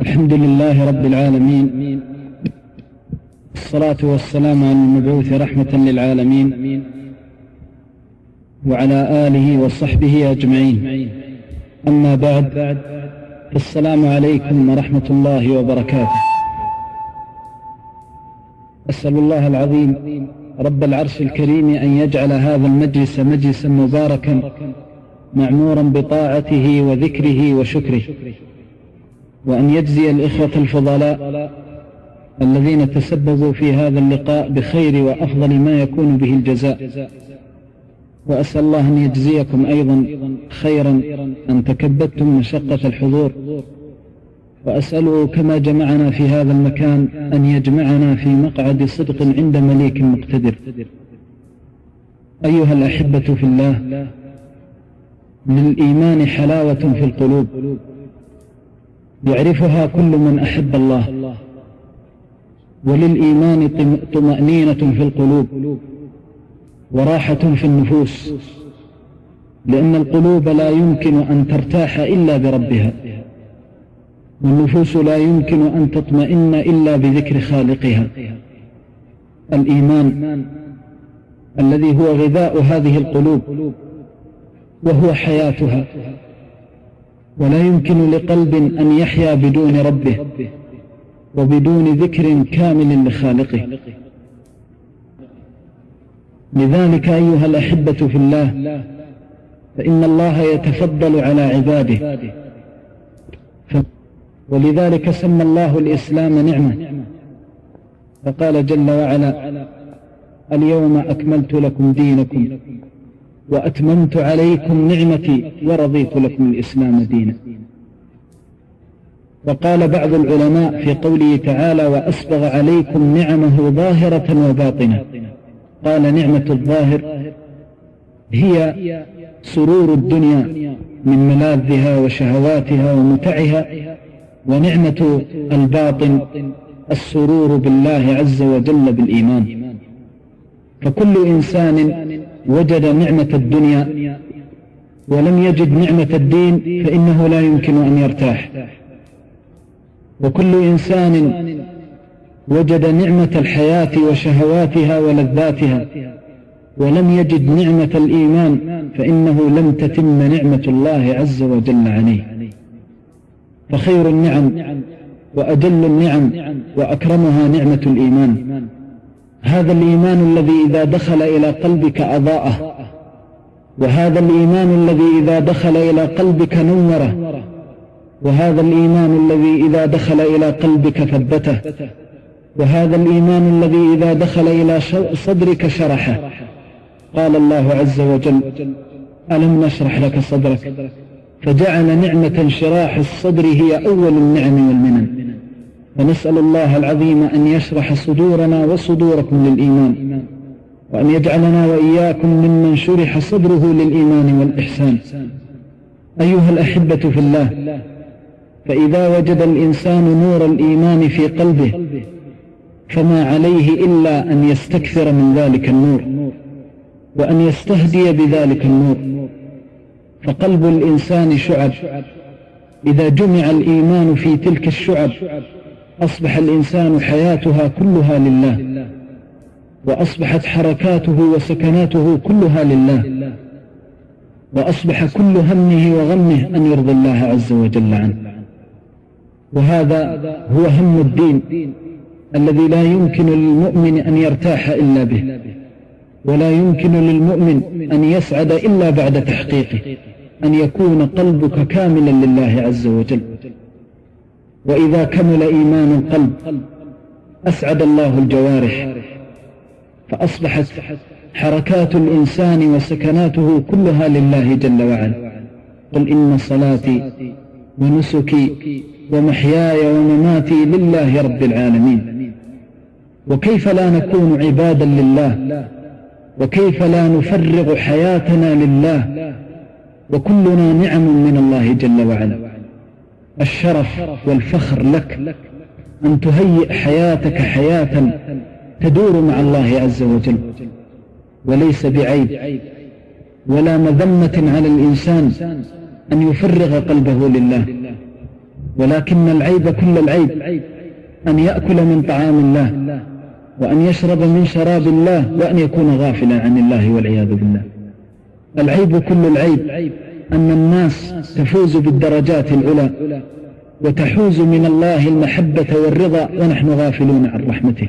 الحمد لله رب العالمين الصلاة والسلام على المبعوث رحمة للعالمين وعلى آله وصحبه أجمعين. أما بعد السلام عليكم ورحمة الله وبركاته. أسأل الله العظيم رب العرش الكريم أن يجعل هذا المجلس مجلسا مباركا معمورا بطاعته وذكره وشكره. وأن يجزي الإخوة الفضلاء الذين تسببوا في هذا اللقاء بخير وأفضل ما يكون به الجزاء. وأسأل الله أن يجزيكم أيضا خيرا أن تكبدتم مشقة الحضور. وأسأله كما جمعنا في هذا المكان أن يجمعنا في مقعد صدق عند مليك مقتدر. أيها الأحبة في الله للإيمان حلاوة في القلوب. يعرفها كل من أحب الله. وللإيمان طمأنينة في القلوب وراحة في النفوس لأن القلوب لا يمكن أن ترتاح إلا بربها والنفوس لا يمكن أن تطمئن إلا بذكر خالقها. الإيمان الذي هو غذاء هذه القلوب وهو حياتها. ولا يمكن لقلب أن يحيا بدون ربه وبدون ذكر كامل لخالقه. لذلك أيها الأحبة في الله فإن الله يتفضل على عباده. ولذلك سمى الله الإسلام نعمة. فقال جل وعلا اليوم أكملت لكم دينكم وأتممت عليكم نعمتي ورضيت لكم الإسلام دينا. وقال بعض العلماء في قوله تعالى وأسبغ عليكم نعمه ظاهرة وباطنة قال نعمة الظاهر هي سرور الدنيا من ملاذها وشهواتها ومتعها ونعمة الباطن السرور بالله عز وجل بالإيمان فكل إنسان وجد نعمة الدنيا ولم يجد نعمة الدين فإنه لا يمكن أن يرتاح. وكل إنسان وجد نعمة الحياة وشهواتها ولذاتها ولم يجد نعمة الإيمان فإنه لم تتم نعمة الله عز وجل عليه. فخير النعم وأجل النعم وأكرمها نعمة الإيمان. هذا الإيمان الذي إذا دخل إلى قلبك أضاءه وهذا الإيمان الذي إذا دخل إلى قلبك نوره وهذا الإيمان الذي إذا دخل إلى قلبك ثبته وهذا الإيمان الذي إذا دخل إلى صدرك شرحه. قال الله عز وجل ألم نشرح لك صدرك؟ فجعل نعمة انشراح الصدر هي أول النعم والمنن. فنسأل الله العظيم أن يشرح صدورنا وصدوركم للإيمان وأن يجعلنا وإياكم ممن شرح صدره للإيمان والإحسان. أيها الأحبة في الله فإذا وجد الإنسان نور الإيمان في قلبه فما عليه إلا أن يستكثر من ذلك النور وأن يستهدي بذلك النور. فقلب الإنسان شعب إذا جمع الإيمان في تلك الشعب أصبح الإنسان حياتها كلها لله وأصبحت حركاته وسكناته كلها لله وأصبح كل همه وغمه أن يرضي الله عز وجل عنه. وهذا هو هم الدين الذي لا يمكن للمؤمن أن يرتاح إلا به ولا يمكن للمؤمن أن يسعد إلا بعد تحقيقه أن يكون قلبك كاملا لله عز وجل. وإذا كمل إيمان القلب أسعد الله الجوارح فأصبحت حركات الإنسان وسكناته كلها لله جل وعلا. قل إن صلاتي ونسكي ومحياي ومماتي لله رب العالمين. وكيف لا نكون عبادا لله؟ وكيف لا نفرغ حياتنا لله؟ وكلنا نعم من الله جل وعلا. الشرف والفخر لك أن تهيئ حياتك حياة تدور مع الله عز وجل وليس بعيب ولا مذمة على الإنسان أن يفرغ قلبه لله ولكن العيب كل العيب أن يأكل من طعام الله وأن يشرب من شراب الله وأن يكون غافلا عن الله والعياذ بالله. العيب كل العيب. أن الناس تفوز بالدرجات العلى وتحوز من الله المحبة والرضا ونحن غافلون عن رحمته.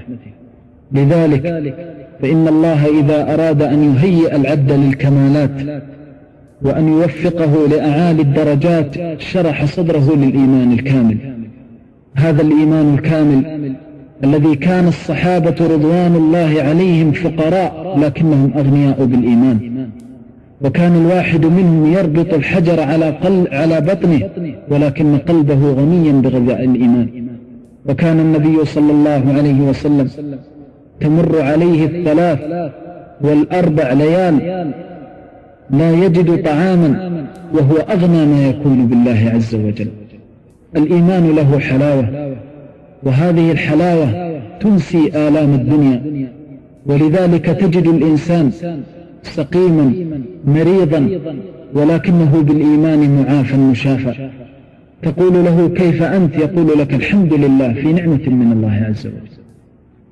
لذلك فإن الله إذا أراد أن يهيئ العبد للكمالات وأن يوفقه لأعالي الدرجات شرح صدره للإيمان الكامل. هذا الإيمان الكامل الذي كان الصحابة رضوان الله عليهم فقراء لكنهم أغنياء بالإيمان. وكان الواحد منهم يربط الحجر على, قل على بطنه ولكن قلبه غنيا بغذاء الإيمان. وكان النبي صلى الله عليه وسلم تمر عليه الثلاث والأربع ليال لا يجد طعاما وهو أغنى ما يكون بالله عز وجل. الإيمان له حلاوة وهذه الحلاوة تنسي آلام الدنيا. ولذلك تجد الإنسان سقيما مريضا ولكنه بالإيمان معافى مشافى. تقول له كيف أنت؟ يقول لك الحمد لله في نعمة من الله عز وجل.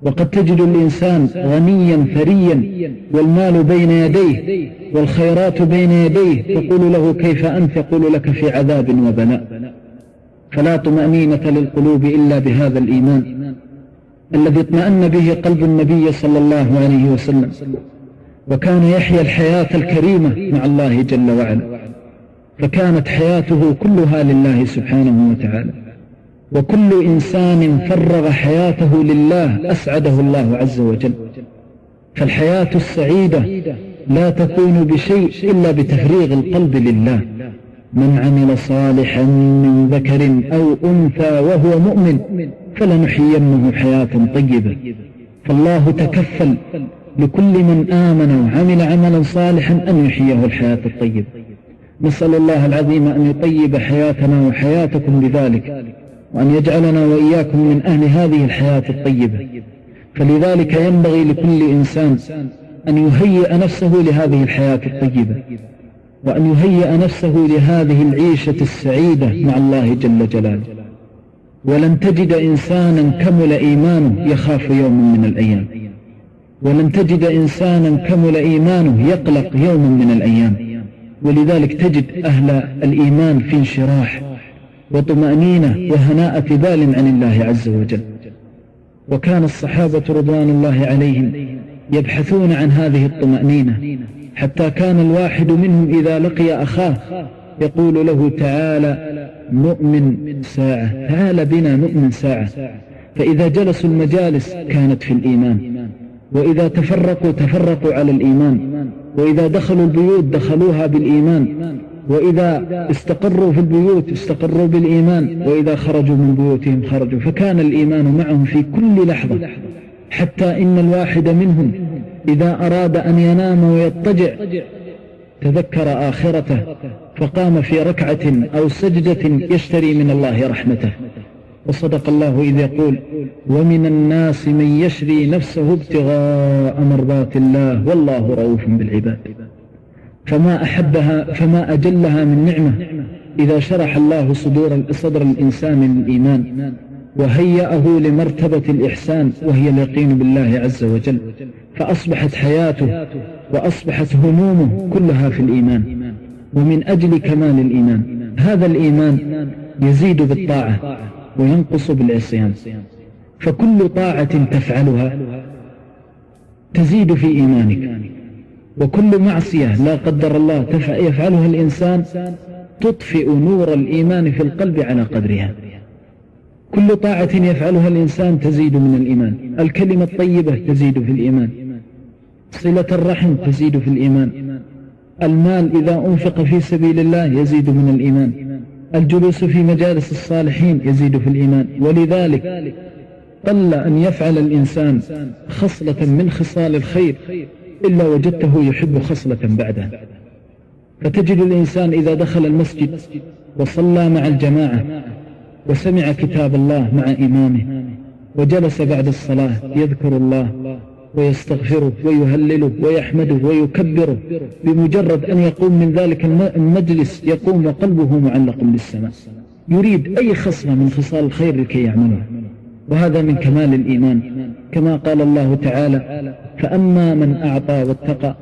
وقد تجد الإنسان غنيا ثريا والمال بين يديه والخيرات بين يديه. تقول له كيف أنت؟ يقول لك في عذاب وبلاء. فلا طمأنينة للقلوب إلا بهذا الإيمان الذي اطمأن به قلب النبي صلى الله عليه وسلم. وكان يحيا الحياة الكريمة مع الله جل وعلا. فكانت حياته كلها لله سبحانه وتعالى. وكل إنسان فرغ حياته لله أسعده الله عز وجل. فالحياة السعيدة لا تكون بشيء إلا بتفريغ القلب لله. من عمل صالحا من ذكر أو أنثى وهو مؤمن فلنحيينه حياة طيبة. فالله تكفل لكل من آمن وعمل عملا صالحا أن يحييه الحياة الطيبة نسأل الله العظيم أن يطيب حياتنا وحياتكم بذلك وأن يجعلنا وإياكم من أهل هذه الحياة الطيبة. فلذلك ينبغي لكل إنسان أن يهيئ نفسه لهذه الحياة الطيبة وأن يهيئ نفسه لهذه العيشة السعيدة مع الله جل جلاله. ولن تجد إنسانا كمل إيمانه يخاف يوم من الأيام. ولن تجد إنسانا كمل إيمانه يقلق يوما من الأيام. ولذلك تجد أهل الإيمان في انشراح وطمأنينة وهناءة بال عن الله عز وجل. وكان الصحابة رضوان الله عليهم يبحثون عن هذه الطمأنينة حتى كان الواحد منهم إذا لقي أخاه يقول له تعالى نؤمن ساعة تعال بنا نؤمن ساعة. فإذا جلسوا المجالس كانت في الإيمان. وإذا تفرقوا تفرقوا على الإيمان. وإذا دخلوا البيوت دخلوها بالإيمان. وإذا استقروا في البيوت استقروا بالإيمان. وإذا خرجوا من بيوتهم خرجوا. فكان الإيمان معهم في كل لحظة. حتى إن الواحد منهم إذا أراد أن ينام ويضطجع تذكر آخرته فقام في ركعة أو سجدة يشتري من الله رحمته. وصدق الله إذ يقول ومن الناس من يشري نفسه ابتغاء مرضات الله والله رؤوف بالعباد. فما أحبها فما أجلها من نعمة إذا شرح الله صدور صدر الإنسان للإيمان وهيأه لمرتبة الإحسان وهي اليقين بالله عز وجل. فأصبحت حياته وأصبحت همومه كلها في الإيمان. ومن أجل كمال الإيمان هذا الإيمان يزيد بالطاعة. وينقص بالعصيان. فكل طاعة تفعلها تزيد في إيمانك. وكل معصية لا قدر الله يفعلها الإنسان تطفئ نور الإيمان في القلب على قدرها. كل طاعة يفعلها الإنسان تزيد من الإيمان. الكلمة الطيبة تزيد في الإيمان. صلة الرحم تزيد في الإيمان. المال إذا أنفق في سبيل الله يزيد من الإيمان. الجلوس في مجالس الصالحين يزيد في الإيمان. ولذلك قل أن يفعل الإنسان خصلة من خصال الخير إلا وجدته يحب خصلة بعدها فتجد الإنسان إذا دخل المسجد وصلى مع الجماعة وسمع كتاب الله مع إمامه وجلس بعد الصلاة يذكر الله ويستغفره ويهلله ويحمده ويكبره بمجرد أن يقوم من ذلك المجلس يقوم وقلبه معلق بالسماء. يريد أي خصلة من خصال الخير لكي يعملها وهذا من كمال الإيمان. كما قال الله تعالى فأما من أعطى واتقى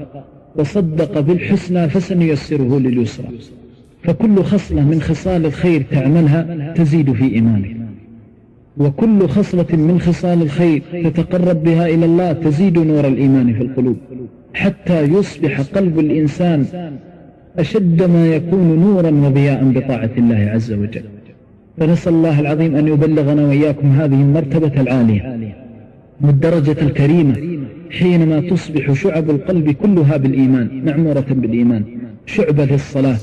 وصدق بالحسنى فسنيسره لليسرى. فكل خصلة من خصال الخير تعملها تزيد في إيمانك وكل خصلة من خصال الخير تتقرب بها إلى الله تزيد نور الإيمان في القلوب. حتى يصبح قلب الإنسان أشد ما يكون نورا وضياء بطاعة الله عز وجل. فنسأل الله العظيم أن يبلغنا وإياكم هذه المرتبة العالية والدرجة الكريمة حينما تصبح شعب القلب كلها بالإيمان معمورة بالإيمان. شعبة للصلاة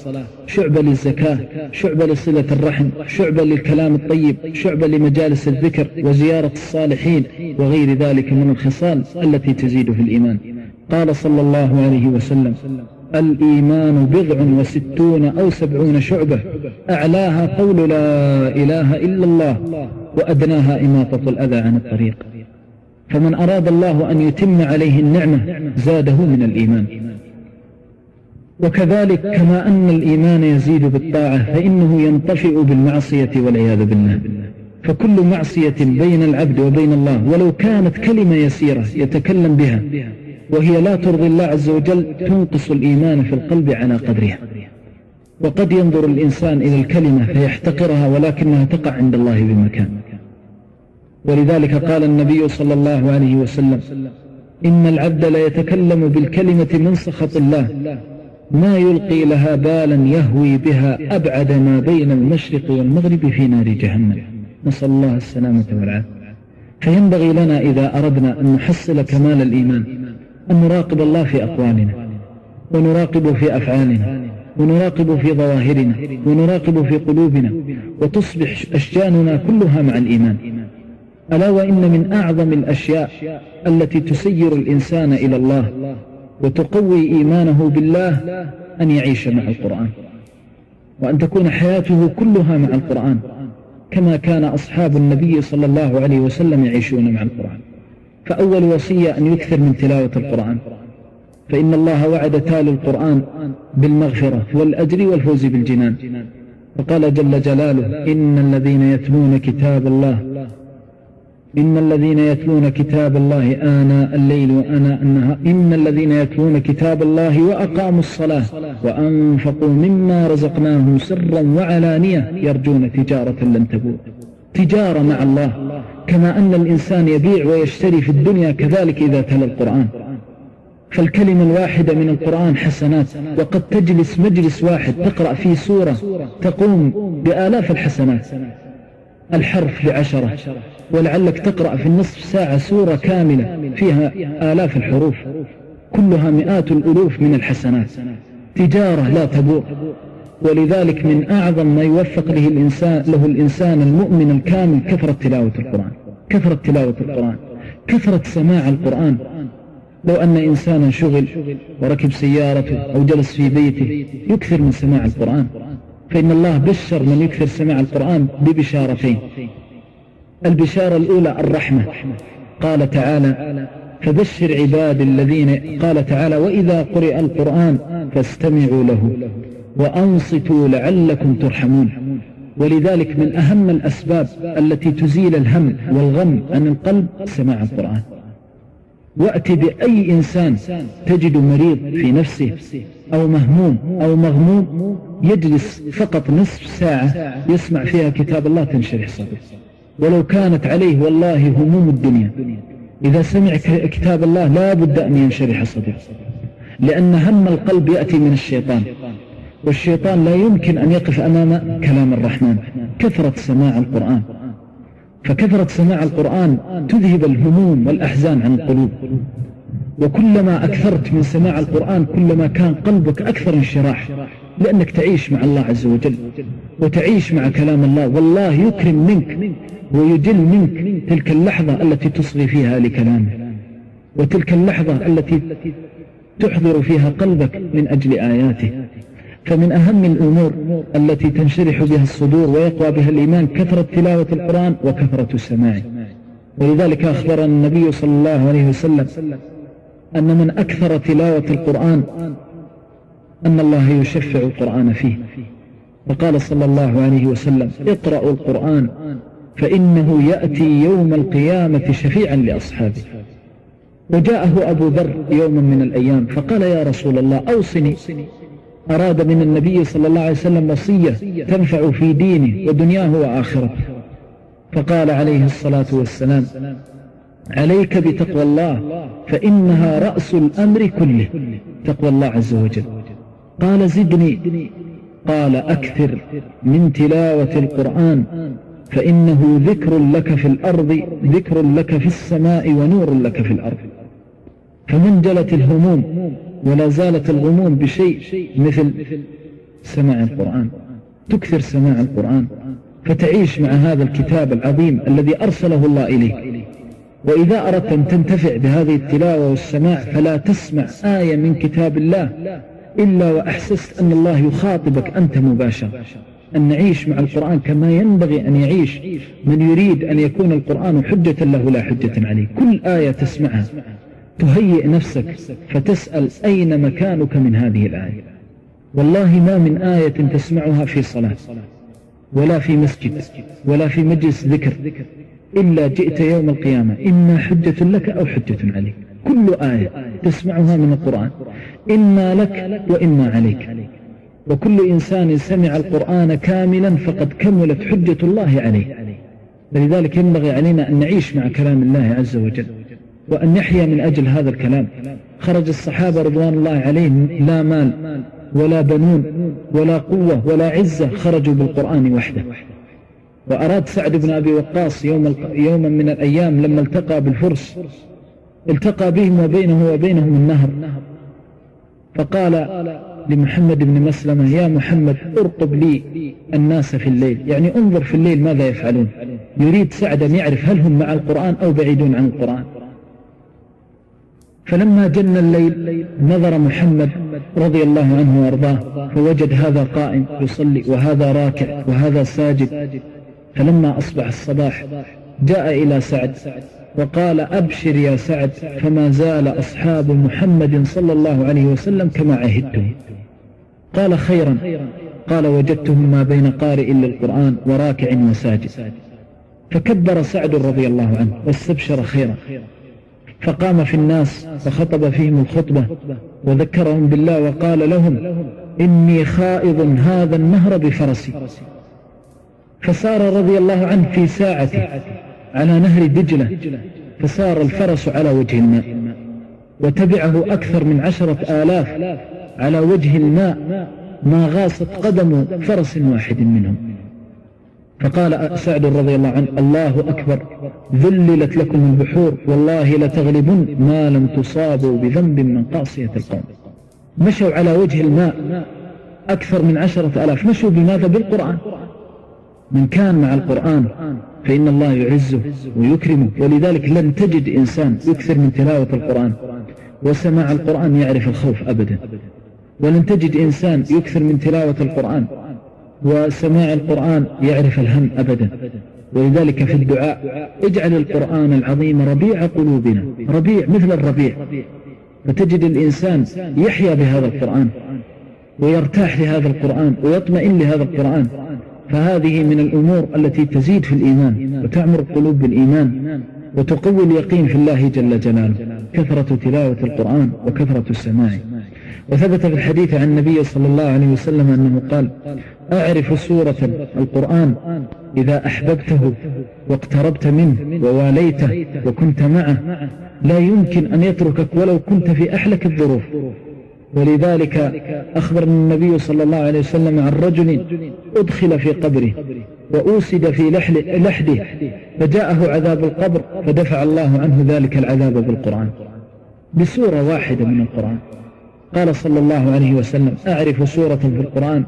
شعبة للزكاة شعبة لصلة الرحم شعبة للكلام الطيب شعبة لمجالس الذكر وزيارة الصالحين وغير ذلك من الخصال التي تزيد في الإيمان. قال صلى الله عليه وسلم الإيمان بضع وستون أو سبعون شعبة أعلاها قول لا إله إلا الله وأدناها إماطة الأذى عن الطريق. فمن أراد الله أن يتم عليه النعمة زاده من الإيمان. وكذلك كما أن الإيمان يزيد بالطاعة فإنه ينطفئ بالمعصية والعياذ بالله. فكل معصية بين العبد وبين الله ولو كانت كلمة يسيرة يتكلم بها وهي لا ترضي الله عز وجل تنقص الإيمان في القلب على قدرها. وقد ينظر الإنسان إلى الكلمة فيحتقرها ولكنها تقع عند الله بمكان. ولذلك قال النبي صلى الله عليه وسلم إن العبد ليتكلم بالكلمة من سخط الله ما يلقي لها بالا يهوي بها أبعد ما بين المشرق والمغرب في نار جهنم. نسأل الله السلامة والعافية. فينبغي لنا إذا أردنا أن نحصل كمال الإيمان أن نراقب الله في أقوالنا ونراقب في أفعالنا ونراقب في ظواهرنا ونراقب في قلوبنا وتصبح أشجاننا كلها مع الإيمان. ألا وإن من أعظم الأشياء التي تسير الإنسان إلى الله وتقوي إيمانه بالله أن يعيش مع القرآن. وأن تكون حياته كلها مع القرآن كما كان أصحاب النبي صلى الله عليه وسلم يعيشون مع القرآن. فأول وصية أن يكثر من تلاوة القرآن. فإن الله وعد تالي القرآن بالمغفرة والأجر والفوز بالجنان. وقال جل جلاله إن الذين يتلون كتاب الله إن الذين يتلون كتاب الله آناء الليل وآناء النهار إن الذين يتلون كتاب الله وأقاموا الصلاة وأنفقوا مما رزقناهم سرا وعلانية يرجون تجارة لن تبور. تجارة مع الله كما أن الإنسان يبيع ويشتري في الدنيا كذلك إذا تلا القرآن. فالكلمة الواحدة من القرآن حسنات وقد تجلس مجلس واحد تقرأ فيه سورة تقوم بآلاف الحسنات. الحرف بعشرة ولعلك تقرأ في النصف ساعة سورة كاملة فيها آلاف الحروف كلها مئات الألوف من الحسنات. تجارة لا تبور ولذلك من أعظم ما يوفق له الإنسان, له الإنسان المؤمن الكامل كثرة تلاوة القرآن. كثرة تلاوة القرآن. كثرة سماع القرآن. لو أن إنسانا شغل وركب سيارته أو جلس في بيته يكثر من سماع القرآن. فإن الله بشر من يكثر سماع القرآن ببشارتين. البشارة الأولى الرحمة. قال تعالى فبشر عباد الذين قال تعالى وإذا قرئ القرآن فاستمعوا له وأنصتوا لعلكم ترحمون. ولذلك من أهم الأسباب التي تزيل الهم والغم عن القلب سماع القرآن. وأت بأي إنسان تجد مريض في نفسه أو مهموم أو مغموم يجلس فقط نصف ساعة يسمع فيها كتاب الله تنشرح صدره. ولو كانت عليه والله هموم الدنيا. إذا سمع كتاب الله لا بد أن ينشرح صدره. لأن هم القلب يأتي من الشيطان. والشيطان لا يمكن أن يقف أمام كلام الرحمن. كثرة سماع القرآن. فكثرة سماع القرآن تذهب الهموم والأحزان عن القلوب. وكلما أكثرت من سماع القرآن كلما كان قلبك أكثر انشراح لأنك تعيش مع الله عز وجل وتعيش مع كلام الله. والله يكرم منك ويجل منك تلك اللحظة التي تصغي فيها لكلامه وتلك اللحظة التي تحضر فيها قلبك من أجل آياته. فمن أهم الأمور التي تنشرح بها الصدور ويقوى بها الإيمان كثرة تلاوة القرآن وكثرة السماع. ولذلك أخبر النبي صلى الله عليه وسلم أن من أكثر تلاوة القرآن أن الله يشفع القرآن فيه. فقال صلى الله عليه وسلم اقرأوا القرآن فإنه يأتي يوم القيامة شفيعا لأصحابه. وجاءه أبو ذر يوما من الأيام فقال يا رسول الله أوصني أراد من النبي صلى الله عليه وسلم وصية تنفع في دينه ودنياه وآخرته فقال عليه الصلاة والسلام عليك بتقوى الله فإنها رأس الأمر كله تقوى الله عز وجل. قال زدني. قال أكثر من تلاوة القرآن فإنه ذكر لك في الأرض ذكر لك في السماء ونور لك في الأرض. فمن جلت الهموم ولا زالت الغموم بشيء مثل سماع القرآن. تكثر سماع القرآن فتعيش مع هذا الكتاب العظيم الذي أرسله الله إليك. وإذا أردت أن تنتفع بهذه التلاوة والسماع فلا تسمع آية من كتاب الله إلا وأحسست أن الله يخاطبك أنت مباشرة أن نعيش مع القرآن كما ينبغي أن يعيش. من يريد أن يكون القرآن حجة له لا حجة عليه. كل آية تسمعها. تهيئ نفسك فتسأل أين مكانك من هذه الآية. والله ما من آية تسمعها في صلاة ولا في مسجد ولا في مجلس ذكر إلا جئت يوم القيامة إما حجة لك أو حجة عليك. كل آية تسمعها من القرآن إما لك وإما عليك. وكل إنسان سمع القرآن كاملا فقد كملت حجة الله عليه. فلذلك ينبغي علينا أن نعيش مع كلام الله عز وجل. وأن نحيا من أجل هذا الكلام. خرج الصحابة رضوان الله عليهم لا مال ولا بنون ولا قوة ولا عزة خرجوا بالقرآن وحده. وأراد سعد بن أبي وقاص يوم يوما من الأيام لما التقى بالفرس التقى بهم وبينه وبينهم النهر. فقال لمحمد بن مسلمة يا محمد ارقب لي الناس في الليل. يعني انظر في الليل ماذا يفعلون. يريد سعد أن يعرف هل هم مع القرآن أو بعيدون عن القرآن. فلما جن الليل نظر محمد رضي الله عنه وأرضاه فوجد هذا قائم يصلي وهذا راكع وهذا ساجد. فلما أصبح الصباح جاء إلى سعد وقال أبشر يا سعد فما زال أصحاب محمد صلى الله عليه وسلم كما عهدتم. قال خيرا قال وجدتهم ما بين قارئ للقرآن وراكع وساجد. فكبر سعد رضي الله عنه واستبشر خيرا. فقام في الناس فخطب فيهم الخطبة وذكرهم بالله وقال لهم إني خائض هذا النهر بفرسي. فسار رضي الله عنه في ساعته على نهر دجلة فسار الفرس على وجه الماء وتبعه أكثر من عشرة آلاف على وجه الماء ما غاصت قدم فرس واحد منهم. فقال سعد رضي الله عنه الله أكبر ذللت لكم البحور والله لتغلبن ما لم تصابوا بذنب من قاصية القوم. مشوا على وجه الماء أكثر من عشرة ألاف مشوا بماذا؟ بالقرآن. من كان مع القرآن فإن الله يعزه ويكرمه ولذلك لن تجد إنسان يكثر من تلاوة القرآن وسماع القرآن يعرف الخوف أبدا. ولن تجد إنسان يكثر من تلاوة القرآن وسماع القرآن يعرف الهم أبدا. ولذلك في الدعاء اجعل القرآن العظيم ربيع قلوبنا. ربيع مثل الربيع. فتجد الإنسان يحيا بهذا القرآن ويرتاح لهذا القرآن ويطمئن لهذا القرآن. فهذه من الأمور التي تزيد في الإيمان وتعمر القلوب بالإيمان وتقوي اليقين في الله جل جلاله. كثرة تلاوة القرآن وكثرة السماع. وثبت في الحديث عن النبي صلى الله عليه وسلم أنه قال أعرف سورة القرآن إذا أحببته واقتربت منه وواليته وكنت معه. لا يمكن أن يتركك ولو كنت في أحلك الظروف. ولذلك أخبرنا النبي صلى الله عليه وسلم عن رجل أدخل في قبره وأوسد في لحده فجاءه عذاب القبر فدفع الله عنه ذلك العذاب بالقرآن. بسورة واحدة من القرآن. قال صلى الله عليه وسلم أعرف سورة في القرآن.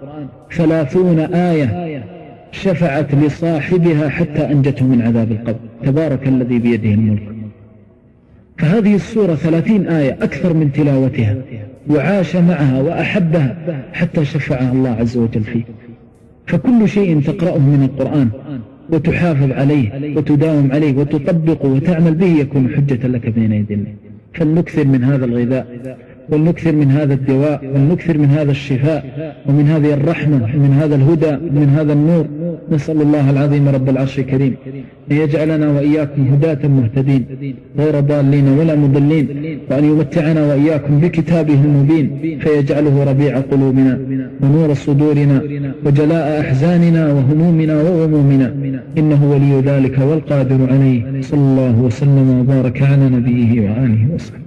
ثلاثون آية شفعت لصاحبها حتى أنجته من عذاب القبر. تبارك الذي بيده الملك. فهذه السورة ثلاثين آية أكثر من تلاوتها وعاش معها وأحبها حتى شفعها الله عز وجل فيه. فكل شيء تقرأه من القرآن وتحافظ عليه وتداوم عليه وتطبقه وتعمل به يكون حجة لك بين يدي الله فلنكثر من هذا الغذاء. ولنكثر من هذا الدواء ولنكثر من هذا الشفاء ومن هذه الرحمة ومن هذا الهدى ومن هذا النور. نسأل الله العظيم رب العرش الكريم أن يجعلنا وإياكم هداة مهتدين غير ضالين ولا مضلين وأن يمتعنا وإياكم بكتابه المبين فيجعله ربيع قلوبنا ونور صدورنا وجلاء أحزاننا وهمومنا وغمومنا. إنه ولي ذلك والقادر عليه. صلى الله وسلم وبارك على نبيه وآله وصحبه.